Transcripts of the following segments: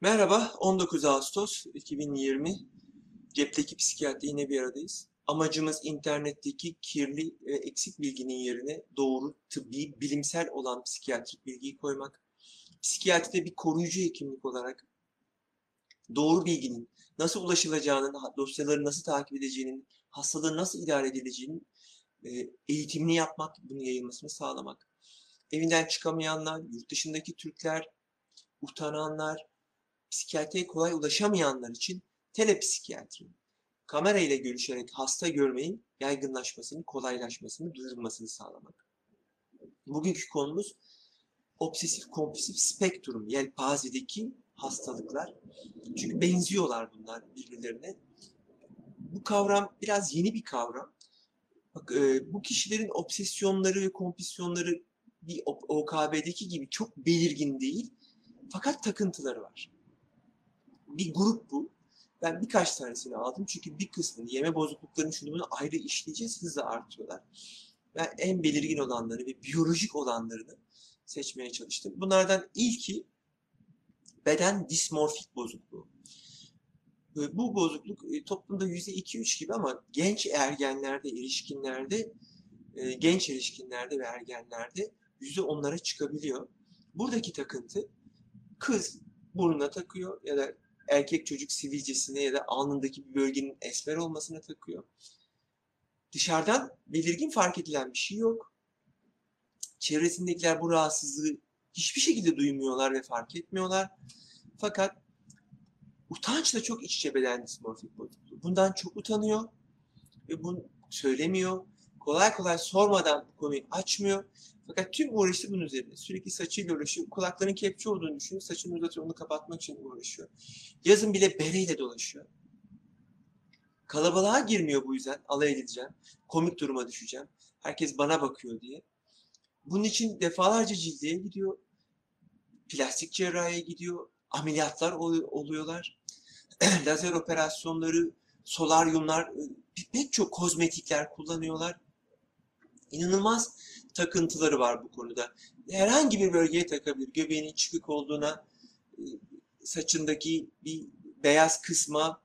Merhaba, 19 Ağustos 2020. Cepteki psikiyatri yine bir aradayız. Amacımız internetteki kirli ve eksik bilginin yerine doğru, tıbbi, bilimsel olan psikiyatrik bilgiyi koymak. Psikiyatride bir koruyucu hekimlik olarak doğru bilginin nasıl ulaşılacağının, dosyaları nasıl takip edeceğinin, hastalığın nasıl idare edileceğinin e, eğitimini yapmak, bunun yayılmasını sağlamak. Evinden çıkamayanlar, yurt dışındaki Türkler, utananlar, psikiyatriye kolay ulaşamayanlar için telepsikiyatri, kamera ile görüşerek hasta görmeyin yaygınlaşmasını, kolaylaşmasını, duyurulmasını sağlamak. Bugünkü konumuz obsesif kompulsif spektrum, yelpazedeki hastalıklar. Çünkü benziyorlar bunlar birbirlerine. Bu kavram biraz yeni bir kavram. Bak, e, bu kişilerin obsesyonları ve kompulsiyonları bir OKB'deki gibi çok belirgin değil. Fakat takıntıları var bir grup bu. Ben birkaç tanesini aldım çünkü bir kısmını yeme bozukluklarının şunu bunu ayrı işleyeceğiz hızla artıyorlar. Ben en belirgin olanları ve biyolojik olanlarını seçmeye çalıştım. Bunlardan ilki beden dismorfik bozukluğu. Bu bozukluk e, toplumda %2-3 gibi ama genç ergenlerde, erişkinlerde, e, genç erişkinlerde ve ergenlerde %10'lara çıkabiliyor. Buradaki takıntı kız burnuna takıyor ya da erkek çocuk sivilcesine ya da alnındaki bir bölgenin esmer olmasına takıyor. Dışarıdan belirgin fark edilen bir şey yok. Çevresindekiler bu rahatsızlığı hiçbir şekilde duymuyorlar ve fark etmiyorlar. Fakat utançla çok iç içe beden dismorfik bozukluğu. Bundan çok utanıyor ve bunu söylemiyor. Kolay kolay sormadan bu konuyu açmıyor. Fakat tüm uğraşı bunun üzerine. Sürekli saçıyla uğraşıyor. Kulakların kepçe olduğunu düşünüyor. Saçını uzatıyor, onu kapatmak için uğraşıyor. Yazın bile bereyle dolaşıyor. Kalabalığa girmiyor bu yüzden. Alay edileceğim. Komik duruma düşeceğim. Herkes bana bakıyor diye. Bunun için defalarca cildiye gidiyor. Plastik cerrahiye gidiyor. Ameliyatlar oluyorlar. Lazer operasyonları, solaryumlar, pek çok kozmetikler kullanıyorlar. İnanılmaz takıntıları var bu konuda. Herhangi bir bölgeye takabilir. Göbeğinin çıkık olduğuna, e, saçındaki bir beyaz kısma.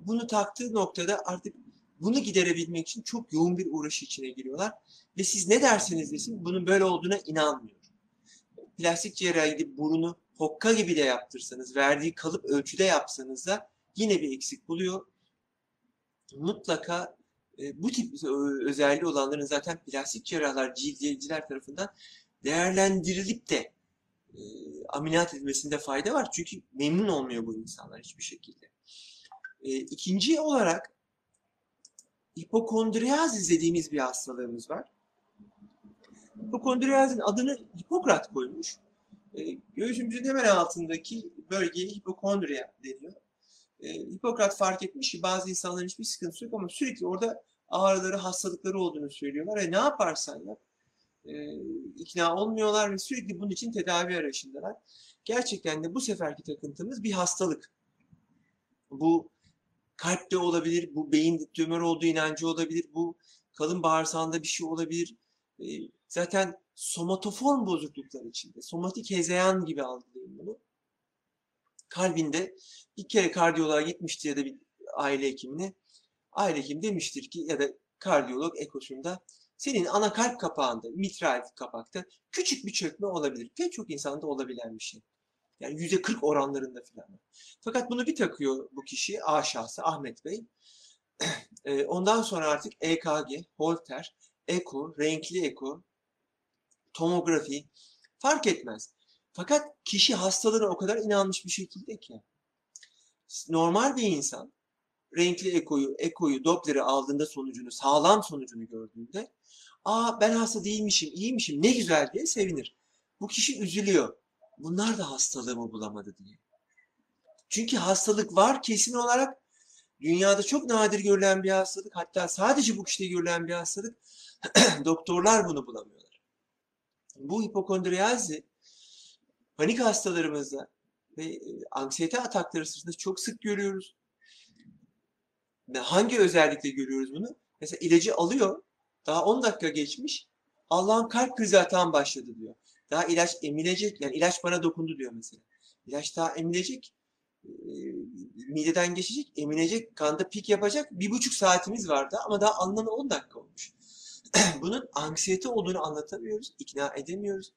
Bunu taktığı noktada artık bunu giderebilmek için çok yoğun bir uğraşı içine giriyorlar. Ve siz ne derseniz desin bunun böyle olduğuna inanmıyor. Plastik cerrahide burunu hokka gibi de yaptırsanız, verdiği kalıp ölçüde yapsanız da yine bir eksik buluyor. Mutlaka e, bu tip özelliği olanların zaten plastik cerrahlar, cildiyeciler tarafından değerlendirilip de e, ameliyat edilmesinde fayda var. Çünkü memnun olmuyor bu insanlar hiçbir şekilde. E, ikinci olarak hipokondriyaz dediğimiz bir hastalığımız var. Hipokondriyazın adını Hipokrat koymuş. E, göğsümüzün hemen altındaki bölgeye hipokondriya deniyor e, Hipokrat fark etmiş ki bazı insanların hiçbir sıkıntısı yok ama sürekli orada ağrıları, hastalıkları olduğunu söylüyorlar. E ne yaparsan yap e, ikna olmuyorlar ve sürekli bunun için tedavi arayışındalar. Gerçekten de bu seferki takıntımız bir hastalık. Bu kalpte olabilir, bu beyin tümör olduğu inancı olabilir, bu kalın bağırsağında bir şey olabilir. E, zaten somatoform bozukluklar içinde, somatik hezeyan gibi algılayın bunu kalbinde bir kere kardiyoloğa gitmişti ya da bir aile hekimine. Aile hekim demiştir ki ya da kardiyolog ekosunda senin ana kalp kapağında, mitral kapakta küçük bir çökme olabilir. Pek çok insanda olabilen bir şey. Yani yüzde 40 oranlarında falan. Fakat bunu bir takıyor bu kişi, A şahsı Ahmet Bey. Ondan sonra artık EKG, Holter, eko, renkli eko, tomografi fark etmez. Fakat kişi hastalığına o kadar inanmış bir şekilde ki normal bir insan renkli ekoyu, ekoyu, Doppler'i aldığında sonucunu, sağlam sonucunu gördüğünde aa ben hasta değilmişim, iyiymişim, ne güzel diye sevinir. Bu kişi üzülüyor. Bunlar da hastalığımı bulamadı diye. Çünkü hastalık var kesin olarak. Dünyada çok nadir görülen bir hastalık. Hatta sadece bu kişide görülen bir hastalık. Doktorlar bunu bulamıyorlar. Bu hipokondriyazi panik hastalarımızda ve e, anksiyete atakları sırasında çok sık görüyoruz. Hangi özellikle görüyoruz bunu? Mesela ilacı alıyor, daha 10 dakika geçmiş, Allah'ın kalp krizi atağım başladı diyor. Daha ilaç emilecek, yani ilaç bana dokundu diyor mesela. İlaç daha emilecek, e, mideden geçecek, emilecek, kanda pik yapacak. Bir buçuk saatimiz vardı ama daha alınana 10 dakika olmuş. Bunun anksiyete olduğunu anlatamıyoruz, ikna edemiyoruz.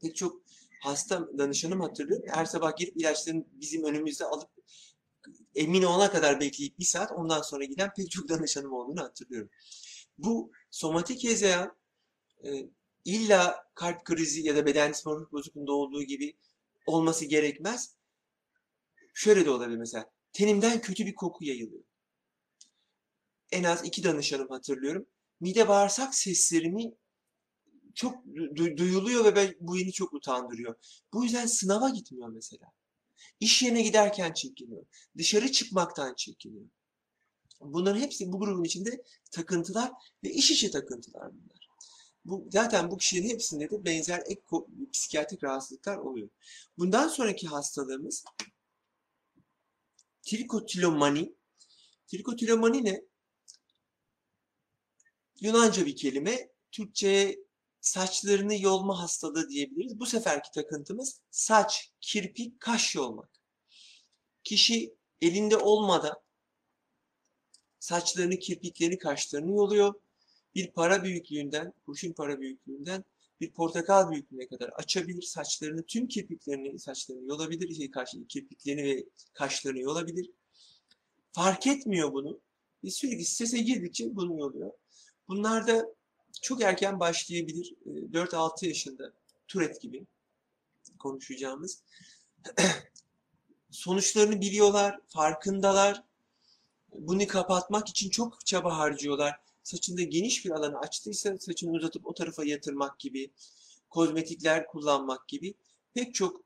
Pek çok hasta danışanım hatırlıyorum. Her sabah girip ilaçlarını bizim önümüzde alıp emin olana kadar bekleyip bir saat ondan sonra giden pek çok danışanım olduğunu hatırlıyorum. Bu somatik hezeyan e, illa kalp krizi ya da beden dismorfik bozukluğunda olduğu gibi olması gerekmez. Şöyle de olabilir mesela. Tenimden kötü bir koku yayılıyor. En az iki danışanım hatırlıyorum. Mide bağırsak seslerimi çok du- duyuluyor ve ben, bu beni çok utandırıyor. Bu yüzden sınava gitmiyor mesela. İş yerine giderken çekiniyor. Dışarı çıkmaktan çekiniyor. Bunların hepsi bu grubun içinde takıntılar ve iş içi takıntılar bunlar. Bu, zaten bu kişilerin hepsinde de benzer ek psikiyatrik rahatsızlıklar oluyor. Bundan sonraki hastalığımız trikotilomani. Trikotilomani ne? Yunanca bir kelime. Türkçe'ye saçlarını yolma hastalığı diyebiliriz. Bu seferki takıntımız saç, kirpik, kaş yolmak. Kişi elinde olmadan saçlarını, kirpiklerini, kaşlarını yoluyor. Bir para büyüklüğünden, kurşun para büyüklüğünden bir portakal büyüklüğüne kadar açabilir. Saçlarını, tüm kirpiklerini, saçlarını yolabilir. Şey, kaş, kirpiklerini ve kaşlarını yolabilir. Fark etmiyor bunu. Ve sürekli strese girdikçe bunu yoluyor. Bunlar da çok erken başlayabilir. 4-6 yaşında Tourette gibi konuşacağımız. Sonuçlarını biliyorlar, farkındalar. Bunu kapatmak için çok çaba harcıyorlar. Saçında geniş bir alanı açtıysa saçını uzatıp o tarafa yatırmak gibi, kozmetikler kullanmak gibi pek çok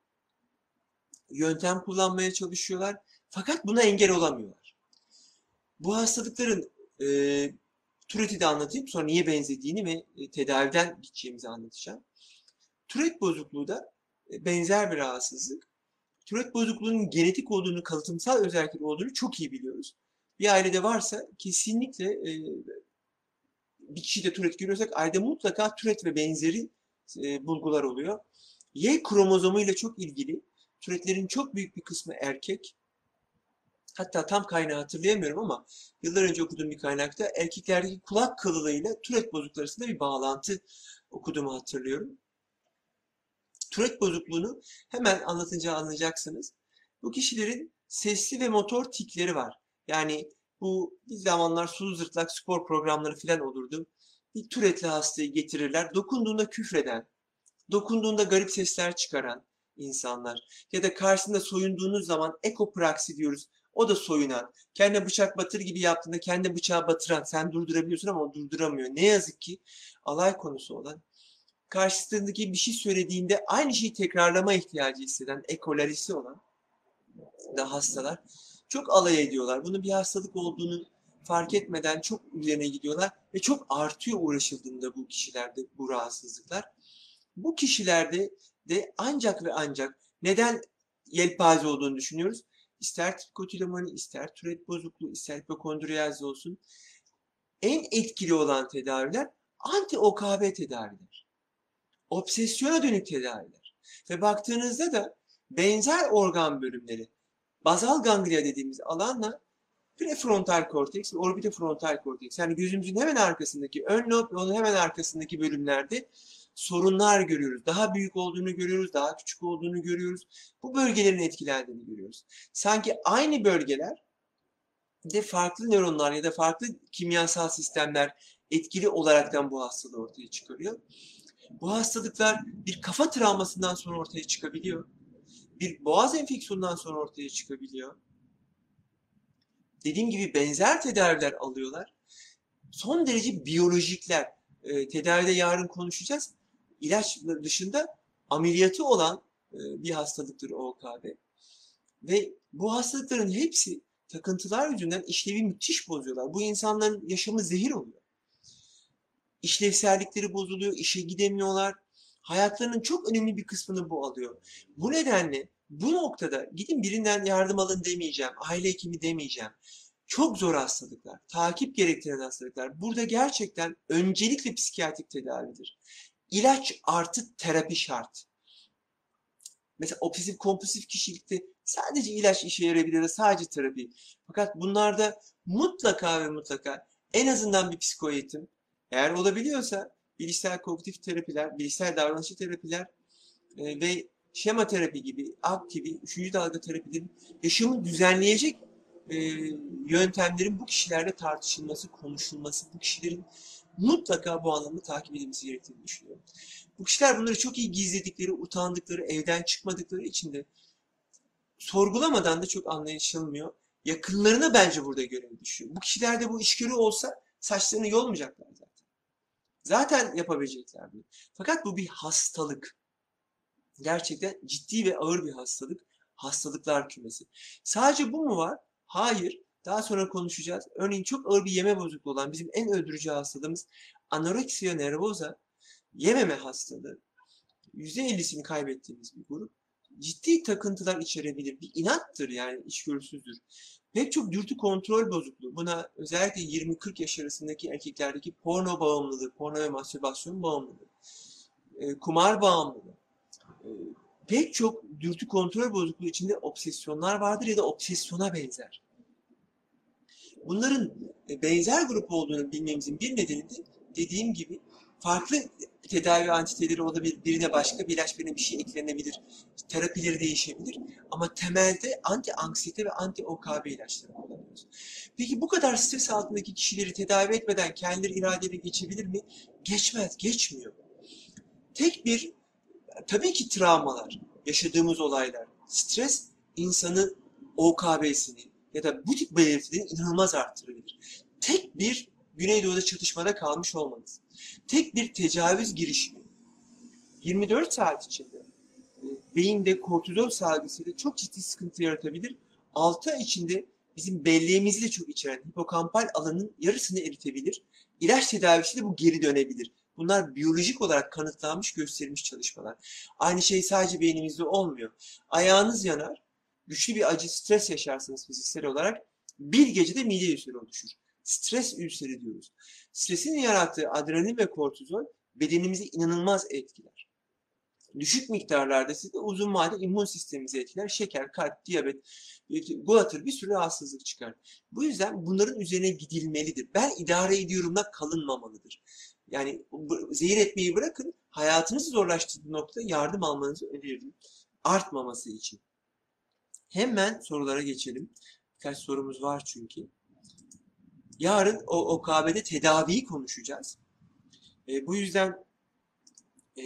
yöntem kullanmaya çalışıyorlar. Fakat buna engel olamıyorlar. Bu hastalıkların e, Tourette'i de anlatayım. Sonra niye benzediğini ve e, tedaviden gideceğimizi anlatacağım. Tourette bozukluğu da e, benzer bir rahatsızlık. Tourette bozukluğunun genetik olduğunu, kalıtımsal özellikleri olduğunu çok iyi biliyoruz. Bir ailede varsa kesinlikle e, bir kişide Tourette görüyorsak ailede mutlaka Tourette ve benzeri bulgular oluyor. Y kromozomu ile çok ilgili. Tourette'lerin çok büyük bir kısmı erkek. Hatta tam kaynağı hatırlayamıyorum ama yıllar önce okuduğum bir kaynakta erkeklerdeki kulak kılılığıyla Tourette bozukluğu arasında bir bağlantı okuduğumu hatırlıyorum. Tourette bozukluğunu hemen anlatınca anlayacaksınız. Bu kişilerin sesli ve motor tikleri var. Yani bu bir zamanlar sulu zırtlak spor programları falan olurdu. Bir Tourette'li hastayı getirirler. Dokunduğunda küfreden, dokunduğunda garip sesler çıkaran insanlar. Ya da karşısında soyunduğunuz zaman ekopraksi diyoruz. O da soyunan. Kendine bıçak batır gibi yaptığında kendi bıçağı batıran. Sen durdurabiliyorsun ama o durduramıyor. Ne yazık ki alay konusu olan karşısındaki bir şey söylediğinde aynı şeyi tekrarlama ihtiyacı hisseden, ekolarisi olan da hastalar çok alay ediyorlar. Bunun bir hastalık olduğunu fark etmeden çok üzerine gidiyorlar ve çok artıyor uğraşıldığında bu kişilerde bu rahatsızlıklar. Bu kişilerde de ancak ve ancak neden yelpaze olduğunu düşünüyoruz. İster trikotilomani, ister türet bozukluğu, ister hipokondriyaz olsun. En etkili olan tedaviler anti-OKB tedaviler. Obsesyona dönük tedaviler. Ve baktığınızda da benzer organ bölümleri, bazal ganglia dediğimiz alanla prefrontal korteks orbitofrontal korteks yani gözümüzün hemen arkasındaki ön lob ve onun hemen arkasındaki bölümlerde sorunlar görüyoruz. Daha büyük olduğunu görüyoruz, daha küçük olduğunu görüyoruz. Bu bölgelerin etkilendiğini görüyoruz. Sanki aynı bölgeler de farklı nöronlar ya da farklı kimyasal sistemler etkili olaraktan bu hastalığı ortaya çıkarıyor. Bu hastalıklar bir kafa travmasından sonra ortaya çıkabiliyor. Bir boğaz enfeksiyonundan sonra ortaya çıkabiliyor. Dediğim gibi benzer tedaviler alıyorlar. Son derece biyolojikler. E, tedavide yarın konuşacağız. İlaç dışında ameliyatı olan e, bir hastalıktır OKB. Ve bu hastalıkların hepsi takıntılar yüzünden işlevi müthiş bozuyorlar. Bu insanların yaşamı zehir oluyor. İşlevsellikleri bozuluyor, işe gidemiyorlar. Hayatlarının çok önemli bir kısmını bu alıyor. Bu nedenle bu noktada gidin birinden yardım alın demeyeceğim, aile hekimi demeyeceğim. Çok zor hastalıklar, takip gerektiren hastalıklar. Burada gerçekten öncelikle psikiyatrik tedavidir. İlaç artı terapi şart. Mesela obsesif kompulsif kişilikte sadece ilaç işe yarayabilir ya da sadece terapi. Fakat bunlarda mutlaka ve mutlaka en azından bir psikoeğitim eğer olabiliyorsa bilişsel kognitif terapiler, bilişsel davranışçı terapiler e, ve şema terapi gibi, AK gibi, üçüncü dalga terapilerin yaşamı düzenleyecek e, yöntemlerin bu kişilerle tartışılması, konuşulması, bu kişilerin mutlaka bu anlamda takip edilmesi gerektiğini düşünüyorum. Bu kişiler bunları çok iyi gizledikleri, utandıkları, evden çıkmadıkları için de sorgulamadan da çok anlaşılmıyor. Yakınlarına bence burada görev düşüyor. Bu kişilerde bu işgörü olsa saçlarını yolmayacaklar zaten. Zaten yapabilecekler bunu. Fakat bu bir hastalık. Gerçekten ciddi ve ağır bir hastalık. Hastalıklar kümesi. Sadece bu mu var? Hayır. Daha sonra konuşacağız. Örneğin çok ağır bir yeme bozukluğu olan bizim en öldürücü hastalığımız anoreksiya nervosa yememe hastalığı. %50'sini kaybettiğimiz bir grup. Ciddi takıntılar içerebilir. Bir inattır yani içgörüsüzdür. Pek çok dürtü kontrol bozukluğu. Buna özellikle 20-40 yaş arasındaki erkeklerdeki porno bağımlılığı, porno ve mastürbasyon bağımlılığı, e, kumar bağımlılığı, e, pek çok dürtü kontrol bozukluğu içinde obsesyonlar vardır ya da obsesyona benzer. Bunların e, benzer grup olduğunu bilmemizin bir nedeni de dediğim gibi farklı tedavi antiteleri olabilir. Birine başka bir ilaç, birine bir şey eklenebilir. Terapileri değişebilir. Ama temelde anti anksiyete ve anti OKB ilaçları kullanıyoruz. Peki bu kadar stres altındaki kişileri tedavi etmeden kendileri iradeyle geçebilir mi? Geçmez, geçmiyor. Tek bir, tabii ki travmalar, yaşadığımız olaylar, stres insanı OKB'sini ya da bu tip belirtileri inanılmaz arttırabilir. Tek bir Güneydoğu'da çatışmada kalmış olmanız tek bir tecavüz girişimi 24 saat içinde e, beyinde kortizol salgısıyla çok ciddi sıkıntı yaratabilir. 6 ay içinde bizim belleğimizi de çok içeren hipokampal alanın yarısını eritebilir. İlaç tedavisi de bu geri dönebilir. Bunlar biyolojik olarak kanıtlanmış, gösterilmiş çalışmalar. Aynı şey sadece beynimizde olmuyor. Ayağınız yanar, güçlü bir acı, stres yaşarsınız fiziksel olarak. Bir gecede mide ülseri oluşur. Stres ülseri diyoruz. Stresin yarattığı adrenalin ve kortizol bedenimizi inanılmaz etkiler. Düşük miktarlarda size uzun vadede immün sistemimizi etkiler. Şeker, kalp, diyabet, guatr bir sürü rahatsızlık çıkar. Bu yüzden bunların üzerine gidilmelidir. Ben idare ediyorumla kalınmamalıdır. Yani zehir etmeyi bırakın, hayatınızı zorlaştırdığı noktada yardım almanızı öneririm. Artmaması için. Hemen sorulara geçelim. Birkaç sorumuz var çünkü. Yarın o OKB'de tedaviyi konuşacağız. E, bu yüzden e,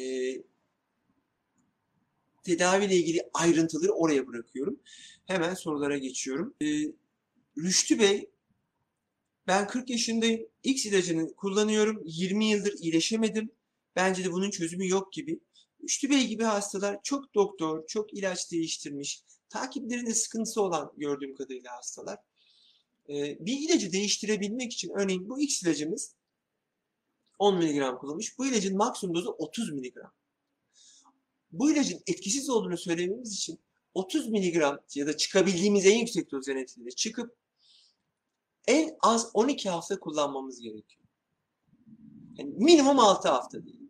tedaviyle ilgili ayrıntıları oraya bırakıyorum. Hemen sorulara geçiyorum. E, Rüştü Bey, ben 40 yaşındayım. X ilacını kullanıyorum. 20 yıldır iyileşemedim. Bence de bunun çözümü yok gibi. Rüştü Bey gibi hastalar çok doktor, çok ilaç değiştirmiş. Takiplerinde sıkıntısı olan gördüğüm kadarıyla hastalar. Ee, bir ilacı değiştirebilmek için örneğin bu X ilacımız 10 mg kullanmış. Bu ilacın maksimum dozu 30 mg. Bu ilacın etkisiz olduğunu söylememiz için 30 mg ya da çıkabildiğimiz en yüksek doz yönetimiyle çıkıp en az 12 hafta kullanmamız gerekiyor. Yani minimum 6 hafta değil.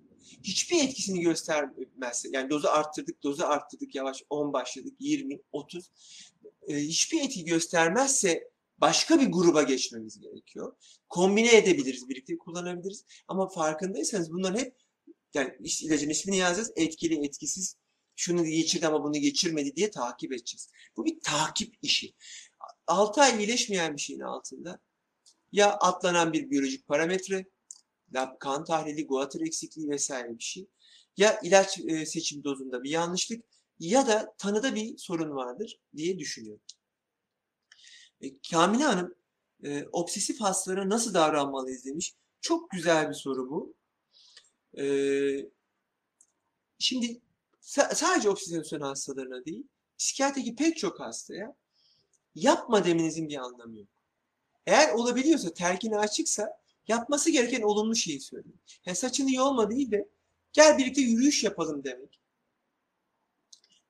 Hiçbir etkisini göstermezse, yani dozu arttırdık, dozu arttırdık, yavaş 10 başladık, 20, 30. E, hiçbir etki göstermezse başka bir gruba geçmemiz gerekiyor. Kombine edebiliriz, birlikte kullanabiliriz. Ama farkındaysanız bunların hep yani ilacın ismini yazacağız. Etkili, etkisiz. Şunu geçirdi ama bunu geçirmedi diye takip edeceğiz. Bu bir takip işi. 6 ay iyileşmeyen bir şeyin altında ya atlanan bir biyolojik parametre, kan tahlili, guatr eksikliği vesaire bir şey. Ya ilaç e, seçim dozunda bir yanlışlık ya da tanıda bir sorun vardır diye düşünüyorum. E, Kamile Hanım e, obsesif hastalara nasıl davranmalıyız demiş. Çok güzel bir soru bu. E, şimdi sa- sadece obsesyon hastalarına değil, psikiyatrideki pek çok hastaya yapma demenizin bir anlamı yok. Eğer olabiliyorsa, terkine açıksa yapması gereken olumlu şeyi söyleyin. Yani saçını yolma değil de gel birlikte yürüyüş yapalım demek.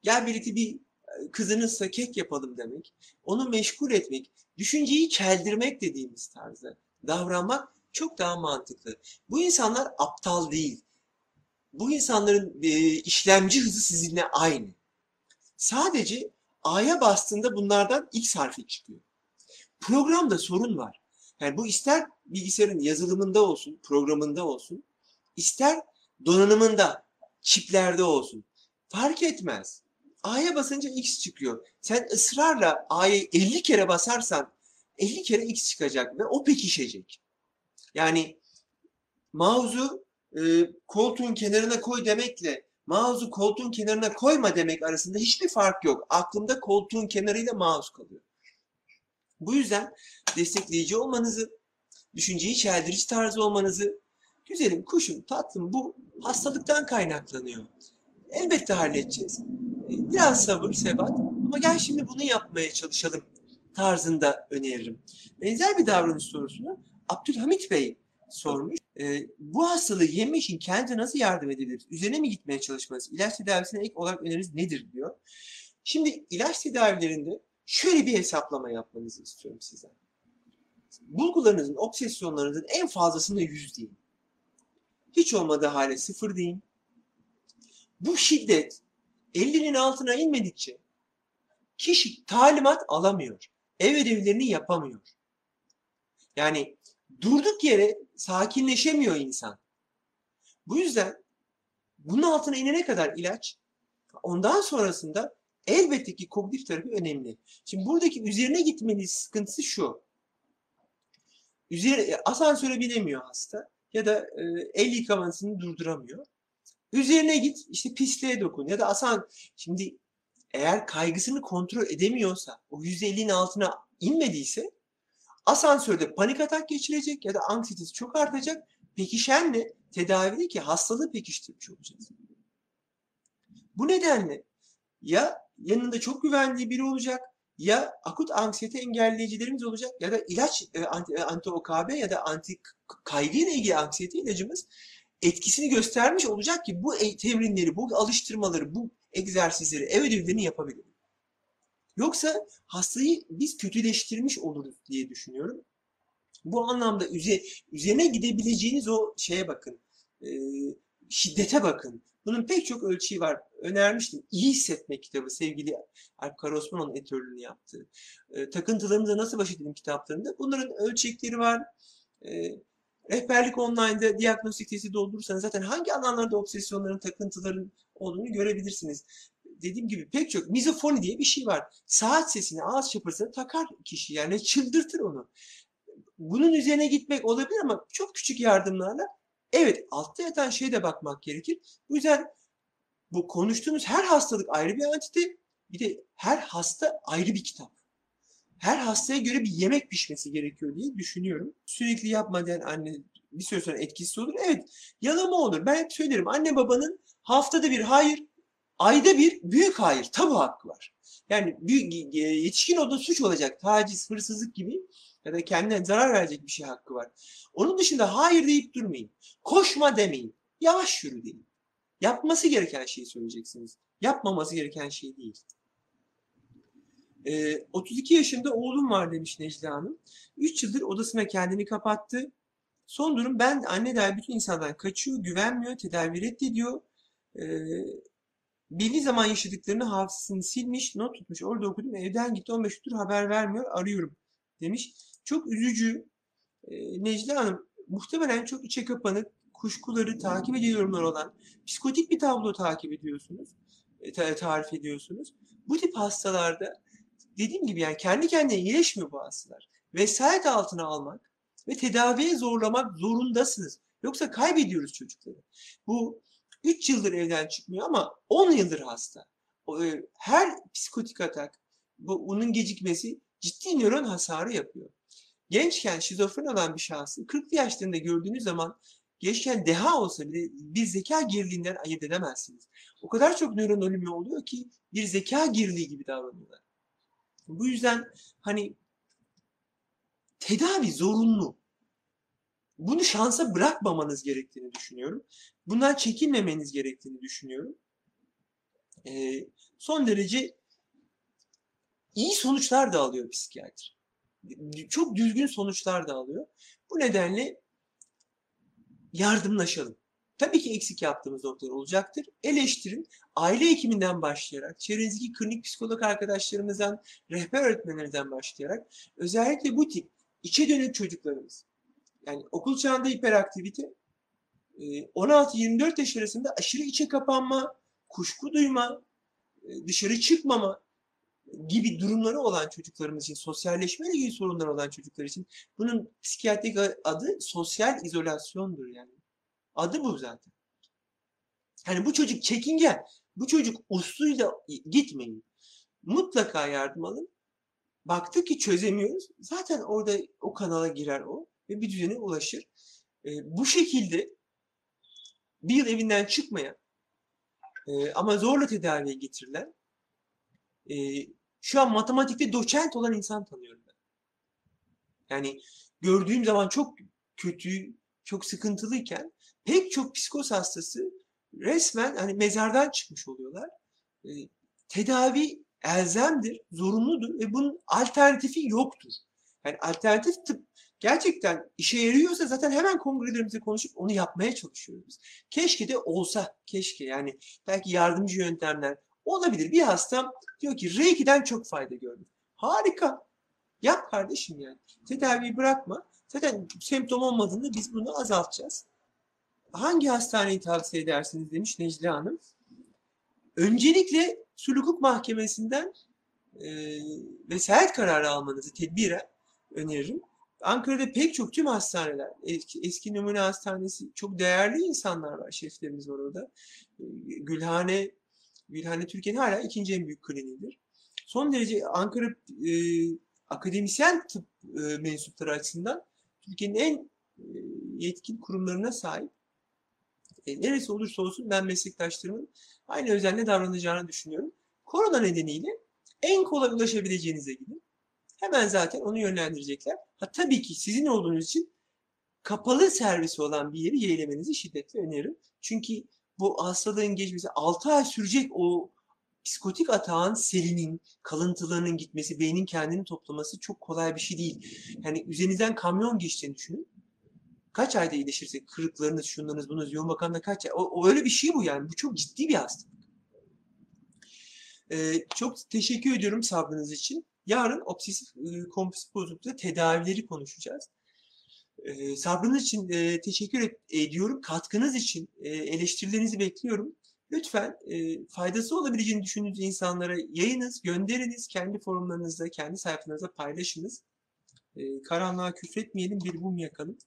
Gel birlikte bir kızınızsa kek yapalım demek, onu meşgul etmek, düşünceyi çeldirmek dediğimiz tarzda davranmak çok daha mantıklı. Bu insanlar aptal değil. Bu insanların e, işlemci hızı sizinle aynı. Sadece A'ya bastığında bunlardan X harfi çıkıyor. Programda sorun var. Yani bu ister bilgisayarın yazılımında olsun, programında olsun, ister donanımında, çiplerde olsun. Fark etmez. A'ya basınca X çıkıyor. Sen ısrarla A'ya 50 kere basarsan 50 kere X çıkacak ve o pekişecek. Yani mouse'u e, koltuğun kenarına koy demekle mouse'u koltuğun kenarına koyma demek arasında hiçbir fark yok. Aklımda koltuğun kenarıyla mouse kalıyor. Bu yüzden destekleyici olmanızı, düşünceyi çeldirici tarzı olmanızı, güzelim, kuşum, tatlım bu hastalıktan kaynaklanıyor. Elbette halledeceğiz. Biraz sabır, sebat ama gel şimdi bunu yapmaya çalışalım tarzında öneririm. Benzer bir davranış sorusunu Abdülhamit Bey sormuş. E, bu hastalığı yenmek için kendine nasıl yardım edebiliriz? Üzerine mi gitmeye çalışmalıyız? İlaç tedavisine ek olarak öneriniz nedir diyor. Şimdi ilaç tedavilerinde şöyle bir hesaplama yapmanızı istiyorum sizden. Bulgularınızın, obsesyonlarınızın en fazlasını yüz deyin. Hiç olmadığı hale sıfır deyin. Bu şiddet 50'nin altına inmedikçe kişi talimat alamıyor. Ev ödevlerini yapamıyor. Yani durduk yere sakinleşemiyor insan. Bu yüzden bunun altına inene kadar ilaç, ondan sonrasında elbette ki kognitif terapi önemli. Şimdi buradaki üzerine gitmeniz sıkıntısı şu. Üzeri, asansöre binemiyor hasta ya da e, el yıkamasını durduramıyor. Üzerine git işte pisliğe dokun ya da asan şimdi eğer kaygısını kontrol edemiyorsa o %50'nin altına inmediyse asansörde panik atak geçirecek ya da anksiyetesi çok artacak. Pekişenle tedavide hastalığı pekiştirmiş olacağız. Bu nedenle ya yanında çok güvendiği biri olacak ya akut anksiyete engelleyicilerimiz olacak ya da ilaç e, anti, e, anti OKB ya da anti kaygı ile ilgili anksiyete ilacımız etkisini göstermiş olacak ki bu e, temrinleri, bu alıştırmaları, bu egzersizleri, ev ödevlerini yapabilir. Yoksa hastayı biz kötüleştirmiş oluruz diye düşünüyorum. Bu anlamda üzerine gidebileceğiniz o şeye bakın, şiddete bakın. Bunun pek çok ölçüyü var. Önermiştim. İyi Hissetmek kitabı sevgili Alp Karosman'ın editörlüğünü yaptığı. E, takıntılarımıza nasıl baş edelim kitaplarında. Bunların ölçekleri var. E, rehberlik online'da diagnostik testi doldurursanız zaten hangi alanlarda obsesyonların, takıntıların olduğunu görebilirsiniz. Dediğim gibi pek çok mizofoni diye bir şey var. Saat sesini, ağız çapırısına takar kişi yani çıldırtır onu. Bunun üzerine gitmek olabilir ama çok küçük yardımlarla Evet, altta yatan şeye de bakmak gerekir. Bu yüzden bu konuştuğumuz her hastalık ayrı bir antite, bir de her hasta ayrı bir kitap. Her hastaya göre bir yemek pişmesi gerekiyor diye düşünüyorum. Sürekli yapma diyen anne bir süre sonra etkisiz olur. Evet, yalama olur. Ben söylerim. Anne babanın haftada bir hayır, ayda bir büyük hayır, tabu hakkı var. Yani büyük, yetişkin olduğu suç olacak. Taciz, hırsızlık gibi ya da kendine zarar verecek bir şey hakkı var. Onun dışında hayır deyip durmayın. Koşma demeyin. Yavaş yürü deyin. Yapması gereken şeyi söyleyeceksiniz. Yapmaması gereken şey değil. Ee, 32 yaşında oğlum var demiş Necla Hanım. 3 yıldır odasına kendini kapattı. Son durum ben anne der bütün insandan kaçıyor, güvenmiyor, tedavi reddediyor. Ee, belli zaman yaşadıklarını hafızasını silmiş, not tutmuş. Orada okudum. Evden gitti 15 yıldır haber vermiyor. Arıyorum demiş. Çok üzücü. E, Necla Hanım muhtemelen çok içe kapanık, kuşkuları takip ediyorumlar olan psikotik bir tablo takip ediyorsunuz, e, tarif ediyorsunuz. Bu tip hastalarda dediğim gibi yani kendi kendine iyileşmiyor bu hastalar. Vesayet altına almak ve tedaviye zorlamak zorundasınız. Yoksa kaybediyoruz çocukları. Bu 3 yıldır evden çıkmıyor ama 10 yıldır hasta. E, her psikotik atak, bu, bunun gecikmesi ciddi nöron hasarı yapıyor gençken şizofren olan bir şahsı 40 yaşlarında gördüğünüz zaman gençken deha olsa bile bir zeka geriliğinden ayırt edemezsiniz. O kadar çok nöron ölümü oluyor ki bir zeka geriliği gibi davranıyorlar. Bu yüzden hani tedavi zorunlu. Bunu şansa bırakmamanız gerektiğini düşünüyorum. Bundan çekinmemeniz gerektiğini düşünüyorum. Ee, son derece iyi sonuçlar da alıyor psikiyatri çok düzgün sonuçlar da alıyor. Bu nedenle yardımlaşalım. Tabii ki eksik yaptığımız noktalar olacaktır. Eleştirin. Aile hekiminden başlayarak, çevrenizdeki klinik psikolog arkadaşlarımızdan, rehber öğretmenlerinden başlayarak özellikle bu tip içe dönük çocuklarımız, yani okul çağında hiperaktivite, 16-24 yaş arasında aşırı içe kapanma, kuşku duyma, dışarı çıkmama gibi durumları olan çocuklarımız için, sosyalleşmeyle ilgili sorunlar olan çocuklar için bunun psikiyatrik adı sosyal izolasyondur yani. Adı bu zaten. Hani bu çocuk çekingen, bu çocuk usluyla gitmeyin. Mutlaka yardım alın. Baktık ki çözemiyoruz. Zaten orada o kanala girer o ve bir düzene ulaşır. E, bu şekilde bir yıl evinden çıkmayan e, ama zorla tedaviye getirilen e, şu an matematikte doçent olan insan tanıyorum ben. Yani gördüğüm zaman çok kötü, çok sıkıntılıyken pek çok psikos hastası resmen hani mezardan çıkmış oluyorlar. E, tedavi elzemdir, zorunludur ve bunun alternatifi yoktur. Yani alternatif tıp gerçekten işe yarıyorsa zaten hemen kongrelerimizde konuşup onu yapmaya çalışıyoruz. Keşke de olsa, keşke yani belki yardımcı yöntemler olabilir. Bir hastam diyor ki Reiki'den çok fayda gördüm. Harika. Yap kardeşim yani. Tedaviyi bırakma. Zaten semptom olmadığında biz bunu azaltacağız. Hangi hastaneyi tavsiye edersiniz demiş Necla Hanım. Öncelikle sulh hukuk mahkemesinden e, vesayet kararı almanızı tedbiren öneririm. Ankara'da pek çok tüm hastaneler, eski, eski numune hastanesi, çok değerli insanlar var, şeflerimiz var orada. Gülhane, Gülhane Türkiye'nin hala ikinci en büyük kliniğidir. Son derece Ankara e, akademisyen tıp e, mensupları açısından Türkiye'nin en e, yetkin kurumlarına sahip. E, neresi olursa olsun ben meslektaşlarımın aynı özenle davranacağını düşünüyorum. Korona nedeniyle en kolay ulaşabileceğinize gidin. Hemen zaten onu yönlendirecekler. Ha tabii ki sizin olduğunuz için kapalı servisi olan bir yeri yeğlemenizi şiddetle öneririm. Çünkü bu hastalığın geçmesi 6 ay sürecek o psikotik atağın selinin, kalıntılarının gitmesi, beynin kendini toplaması çok kolay bir şey değil. Yani üzerinizden kamyon geçtiğini düşünün. Kaç ayda iyileşirse kırıklarınız, şunlarınız, bununuz, yoğun bakanda kaç ay. O, o öyle bir şey bu yani. Bu çok ciddi bir hastalık. Ee, çok teşekkür ediyorum sabrınız için. Yarın obsesif kompulsif bozuklukta tedavileri konuşacağız. E, sabrınız için e, teşekkür et, ediyorum. Katkınız için e, eleştirilerinizi bekliyorum. Lütfen e, faydası olabileceğini düşündüğünüz insanlara yayınız, gönderiniz. Kendi forumlarınızda, kendi sayfanızda paylaşınız. E, karanlığa küfretmeyelim, bir mum yakalım.